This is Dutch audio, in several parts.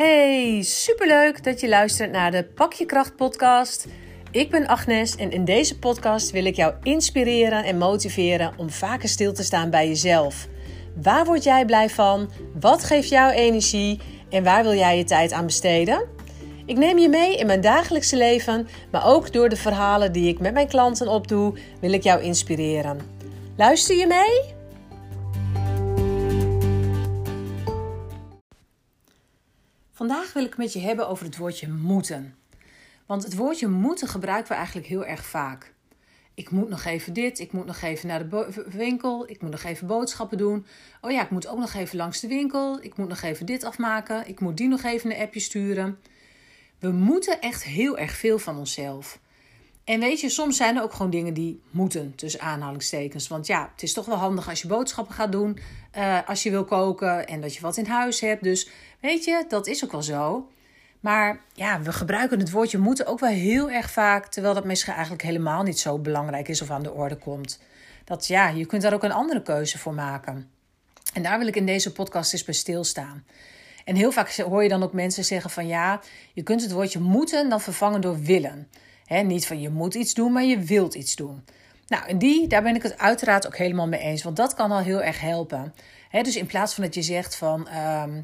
Hey, superleuk dat je luistert naar de Pak je Kracht podcast. Ik ben Agnes en in deze podcast wil ik jou inspireren en motiveren om vaker stil te staan bij jezelf. Waar word jij blij van? Wat geeft jou energie? En waar wil jij je tijd aan besteden? Ik neem je mee in mijn dagelijkse leven, maar ook door de verhalen die ik met mijn klanten opdoe, wil ik jou inspireren. Luister je mee? Vandaag wil ik met je hebben over het woordje moeten. Want het woordje moeten gebruiken we eigenlijk heel erg vaak. Ik moet nog even dit, ik moet nog even naar de winkel, ik moet nog even boodschappen doen. Oh ja, ik moet ook nog even langs de winkel, ik moet nog even dit afmaken, ik moet die nog even een appje sturen. We moeten echt heel erg veel van onszelf. En weet je, soms zijn er ook gewoon dingen die moeten, tussen aanhalingstekens. Want ja, het is toch wel handig als je boodschappen gaat doen, uh, als je wil koken en dat je wat in huis hebt. Dus weet je, dat is ook wel zo. Maar ja, we gebruiken het woordje moeten ook wel heel erg vaak, terwijl dat misschien eigenlijk helemaal niet zo belangrijk is of aan de orde komt. Dat ja, je kunt daar ook een andere keuze voor maken. En daar wil ik in deze podcast eens bij stilstaan. En heel vaak hoor je dan ook mensen zeggen van ja, je kunt het woordje moeten dan vervangen door willen niet van je moet iets doen, maar je wilt iets doen. Nou, en die, daar ben ik het uiteraard ook helemaal mee eens, want dat kan al heel erg helpen. dus in plaats van dat je zegt van ehm,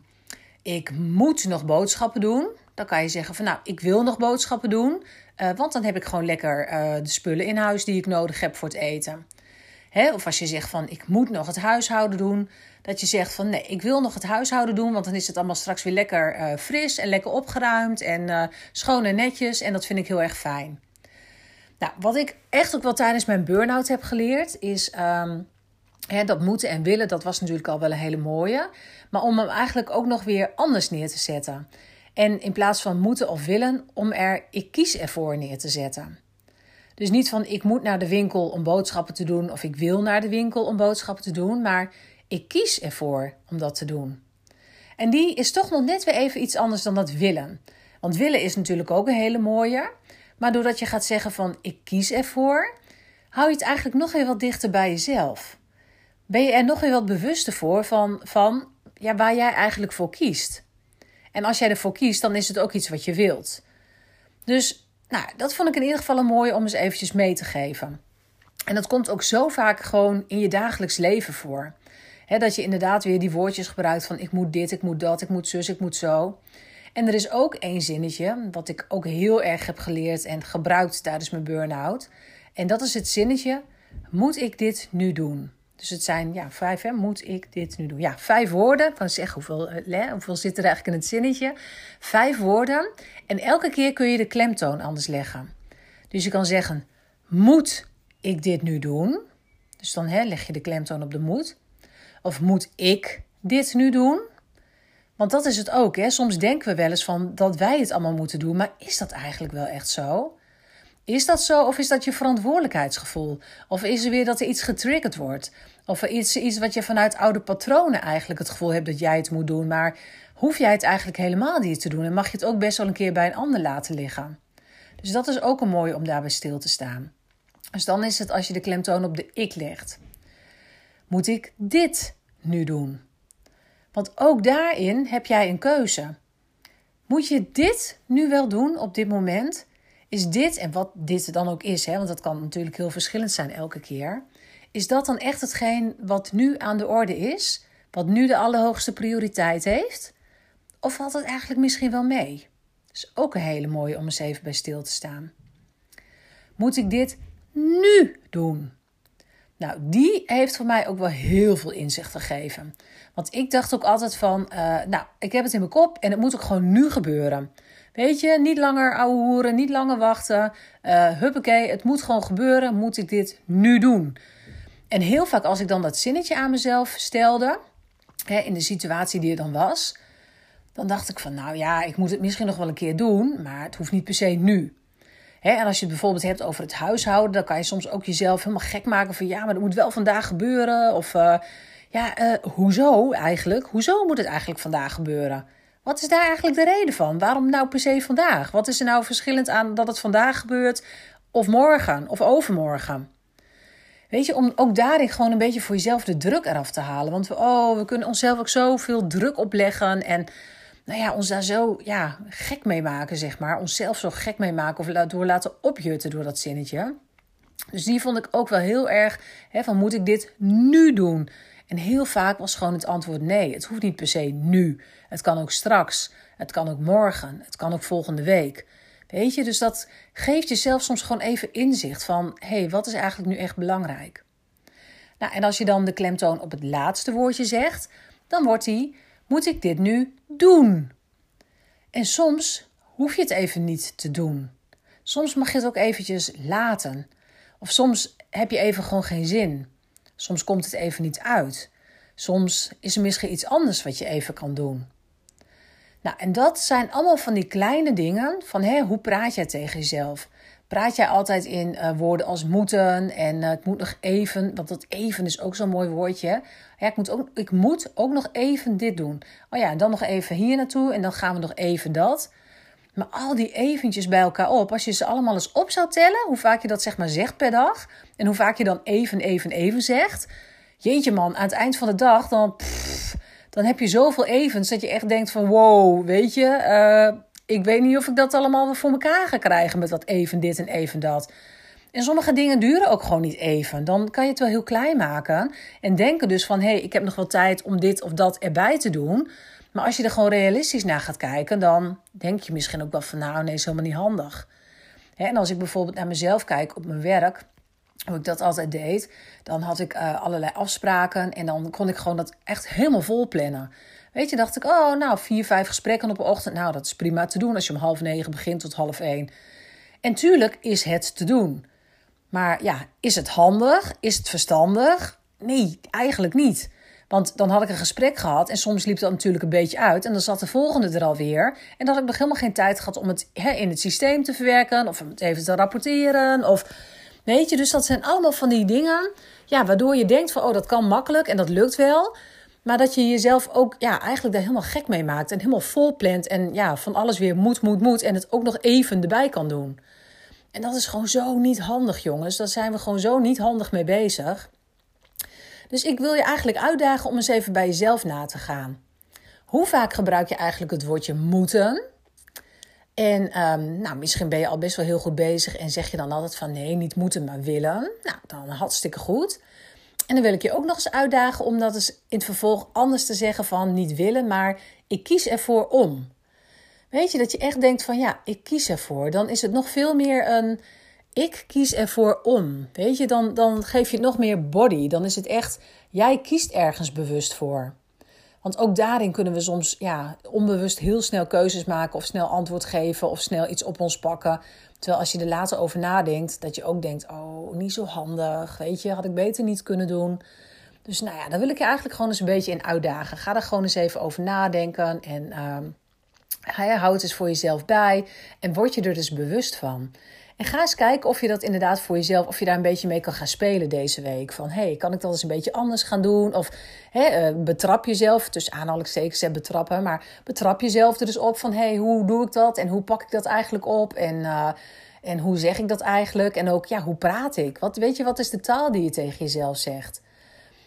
ik moet nog boodschappen doen, dan kan je zeggen van nou, ik wil nog boodschappen doen, uh, want dan heb ik gewoon lekker uh, de spullen in huis die ik nodig heb voor het eten. Of als je zegt van ik moet nog het huishouden doen, dat je zegt van nee, ik wil nog het huishouden doen, want dan is het allemaal straks weer lekker uh, fris en lekker opgeruimd en uh, schoon en netjes. En dat vind ik heel erg fijn. Nou, wat ik echt ook wel tijdens mijn burn-out heb geleerd, is hè, dat moeten en willen, dat was natuurlijk al wel een hele mooie. Maar om hem eigenlijk ook nog weer anders neer te zetten. En in plaats van moeten of willen, om er ik kies ervoor neer te zetten. Dus niet van ik moet naar de winkel om boodschappen te doen of ik wil naar de winkel om boodschappen te doen, maar ik kies ervoor om dat te doen. En die is toch nog net weer even iets anders dan dat willen. Want willen is natuurlijk ook een hele mooie. Maar doordat je gaat zeggen van ik kies ervoor, hou je het eigenlijk nog weer wat dichter bij jezelf. Ben je er nog weer wat bewuster voor van, van ja, waar jij eigenlijk voor kiest. En als jij ervoor kiest, dan is het ook iets wat je wilt. Dus nou, dat vond ik in ieder geval een mooie om eens eventjes mee te geven. En dat komt ook zo vaak gewoon in je dagelijks leven voor dat je inderdaad weer die woordjes gebruikt van ik moet dit, ik moet dat, ik moet zus, ik moet zo. En er is ook één zinnetje, wat ik ook heel erg heb geleerd en gebruikt tijdens mijn burn-out. En dat is het zinnetje, moet ik dit nu doen? Dus het zijn ja, vijf, hè? moet ik dit nu doen? Ja, vijf woorden. Dan zeg hoeveel, hè, hoeveel zit er eigenlijk in het zinnetje? Vijf woorden. En elke keer kun je de klemtoon anders leggen. Dus je kan zeggen, moet ik dit nu doen? Dus dan hè, leg je de klemtoon op de moet. Of moet ik dit nu doen? Want dat is het ook. Hè? Soms denken we wel eens van dat wij het allemaal moeten doen. Maar is dat eigenlijk wel echt zo? Is dat zo of is dat je verantwoordelijkheidsgevoel? Of is er weer dat er iets getriggerd wordt? Of er iets, iets wat je vanuit oude patronen eigenlijk het gevoel hebt dat jij het moet doen. Maar hoef jij het eigenlijk helemaal niet te doen? En mag je het ook best wel een keer bij een ander laten liggen? Dus dat is ook een mooie om daarbij stil te staan. Dus dan is het als je de klemtoon op de ik legt. Moet ik dit nu doen? Want ook daarin heb jij een keuze. Moet je dit nu wel doen op dit moment? Is dit, en wat dit dan ook is, hè, want dat kan natuurlijk heel verschillend zijn elke keer. Is dat dan echt hetgeen wat nu aan de orde is? Wat nu de allerhoogste prioriteit heeft? Of valt het eigenlijk misschien wel mee? Dat is ook een hele mooie om eens even bij stil te staan. Moet ik dit nu doen? Nou, die heeft voor mij ook wel heel veel inzicht gegeven. Want ik dacht ook altijd van, uh, nou, ik heb het in mijn kop en het moet ook gewoon nu gebeuren. Weet je, niet langer ouwe hoeren, niet langer wachten. Uh, huppakee, het moet gewoon gebeuren. Moet ik dit nu doen? En heel vaak als ik dan dat zinnetje aan mezelf stelde, hè, in de situatie die er dan was, dan dacht ik van, nou ja, ik moet het misschien nog wel een keer doen, maar het hoeft niet per se nu en als je het bijvoorbeeld hebt over het huishouden, dan kan je soms ook jezelf helemaal gek maken van ja, maar dat moet wel vandaag gebeuren. Of uh, ja, uh, hoezo eigenlijk? Hoezo moet het eigenlijk vandaag gebeuren? Wat is daar eigenlijk de reden van? Waarom nou per se vandaag? Wat is er nou verschillend aan dat het vandaag gebeurt of morgen of overmorgen? Weet je, om ook daarin gewoon een beetje voor jezelf de druk eraf te halen. Want we, oh, we kunnen onszelf ook zoveel druk opleggen. En nou ja, ons daar zo ja, gek mee maken, zeg maar. Onszelf zo gek mee maken of door laten opjutten door dat zinnetje. Dus die vond ik ook wel heel erg hè, van moet ik dit nu doen? En heel vaak was gewoon het antwoord nee. Het hoeft niet per se nu. Het kan ook straks. Het kan ook morgen. Het kan ook volgende week. Weet je, dus dat geeft jezelf soms gewoon even inzicht van hé, hey, wat is eigenlijk nu echt belangrijk? Nou, en als je dan de klemtoon op het laatste woordje zegt, dan wordt die moet ik dit nu doen? En soms hoef je het even niet te doen. Soms mag je het ook eventjes laten. Of soms heb je even gewoon geen zin. Soms komt het even niet uit. Soms is er misschien iets anders wat je even kan doen. Nou, en dat zijn allemaal van die kleine dingen van hè, hoe praat jij tegen jezelf? Praat jij altijd in uh, woorden als moeten en uh, ik moet nog even, want dat even is ook zo'n mooi woordje. Ja, ik moet, ook, ik moet ook nog even dit doen. Oh ja, en dan nog even hier naartoe en dan gaan we nog even dat. Maar al die eventjes bij elkaar op, als je ze allemaal eens op zou tellen, hoe vaak je dat zeg maar zegt per dag en hoe vaak je dan even, even, even zegt. Jeetje man, aan het eind van de dag dan, dan heb je zoveel evens dat je echt denkt van wow, weet je, uh, ik weet niet of ik dat allemaal voor elkaar ga krijgen met dat even dit en even dat. En sommige dingen duren ook gewoon niet even. Dan kan je het wel heel klein maken. En denken dus van, hé, hey, ik heb nog wel tijd om dit of dat erbij te doen. Maar als je er gewoon realistisch naar gaat kijken, dan denk je misschien ook wel van, nou nee, is helemaal niet handig. En als ik bijvoorbeeld naar mezelf kijk op mijn werk, hoe ik dat altijd deed, dan had ik uh, allerlei afspraken en dan kon ik gewoon dat echt helemaal vol plannen. Weet je, dacht ik, oh, nou, vier, vijf gesprekken op een ochtend. Nou, dat is prima te doen als je om half negen begint tot half één. En tuurlijk is het te doen. Maar ja, is het handig? Is het verstandig? Nee, eigenlijk niet. Want dan had ik een gesprek gehad en soms liep dat natuurlijk een beetje uit. En dan zat de volgende er alweer. En dan had ik nog helemaal geen tijd gehad om het in het systeem te verwerken. Of om het even te rapporteren. Of weet je, dus dat zijn allemaal van die dingen. Ja, waardoor je denkt van, oh, dat kan makkelijk en dat lukt wel. Maar dat je jezelf ook ja, eigenlijk daar helemaal gek mee maakt. En helemaal vol plant. En ja, van alles weer moet, moet, moet. En het ook nog even erbij kan doen. En dat is gewoon zo niet handig, jongens. Daar zijn we gewoon zo niet handig mee bezig. Dus ik wil je eigenlijk uitdagen om eens even bij jezelf na te gaan. Hoe vaak gebruik je eigenlijk het woordje moeten? En um, nou, misschien ben je al best wel heel goed bezig en zeg je dan altijd van nee, niet moeten, maar willen. Nou, dan hartstikke goed. En dan wil ik je ook nog eens uitdagen om dat eens in het vervolg anders te zeggen van niet willen, maar ik kies ervoor om. Weet je, dat je echt denkt van ja, ik kies ervoor. Dan is het nog veel meer een ik kies ervoor om. Weet je, dan, dan geef je het nog meer body. Dan is het echt, jij kiest ergens bewust voor. Want ook daarin kunnen we soms ja, onbewust heel snel keuzes maken of snel antwoord geven of snel iets op ons pakken. Terwijl als je er later over nadenkt, dat je ook denkt: oh, niet zo handig. Weet je, had ik beter niet kunnen doen. Dus nou ja, daar wil ik je eigenlijk gewoon eens een beetje in uitdagen. Ga er gewoon eens even over nadenken en uh, houd het eens voor jezelf bij en word je er dus bewust van. En ga eens kijken of je dat inderdaad voor jezelf, of je daar een beetje mee kan gaan spelen deze week. Van hey, kan ik dat eens een beetje anders gaan doen? Of hey, uh, betrap jezelf, tussen aanhalingstekens en betrappen, maar betrap jezelf er dus op van hey, hoe doe ik dat en hoe pak ik dat eigenlijk op? En, uh, en hoe zeg ik dat eigenlijk? En ook, ja, hoe praat ik? Wat, weet je, wat is de taal die je tegen jezelf zegt?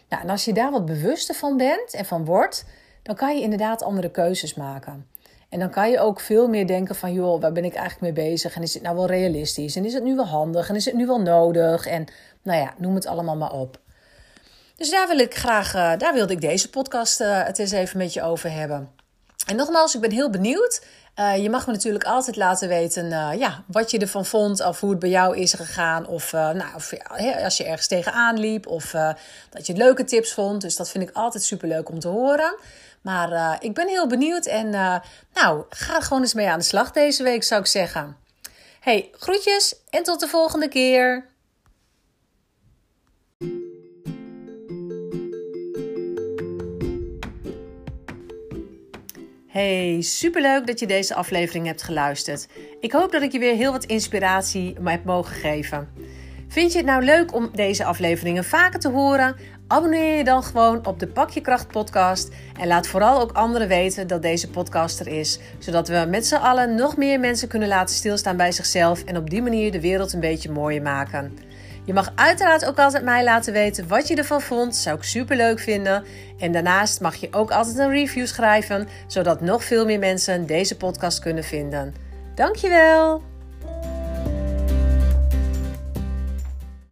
Nou, en als je daar wat bewuster van bent en van wordt, dan kan je inderdaad andere keuzes maken. En dan kan je ook veel meer denken van, joh, waar ben ik eigenlijk mee bezig? En is het nou wel realistisch? En is het nu wel handig? En is het nu wel nodig? En nou ja, noem het allemaal maar op. Dus daar wil ik graag, uh, daar wilde ik deze podcast uh, het eens even met je over hebben. En nogmaals, ik ben heel benieuwd. Uh, je mag me natuurlijk altijd laten weten ja, wat je ervan vond, of hoe het bij jou is gegaan. Of, nou, of als je ergens tegenaan liep, of dat je leuke tips vond. Dus dat vind ik altijd super leuk om te horen. Maar ik ben heel benieuwd en nou, ga gewoon eens mee aan de slag deze week, zou ik zeggen. Hey, groetjes en tot de volgende keer. Hey, superleuk dat je deze aflevering hebt geluisterd. Ik hoop dat ik je weer heel wat inspiratie heb mogen geven. Vind je het nou leuk om deze afleveringen vaker te horen? Abonneer je dan gewoon op de Pak Je Kracht podcast. En laat vooral ook anderen weten dat deze podcast er is. Zodat we met z'n allen nog meer mensen kunnen laten stilstaan bij zichzelf. En op die manier de wereld een beetje mooier maken. Je mag uiteraard ook altijd mij laten weten wat je ervan vond. Zou ik super leuk vinden. En daarnaast mag je ook altijd een review schrijven, zodat nog veel meer mensen deze podcast kunnen vinden. Dankjewel!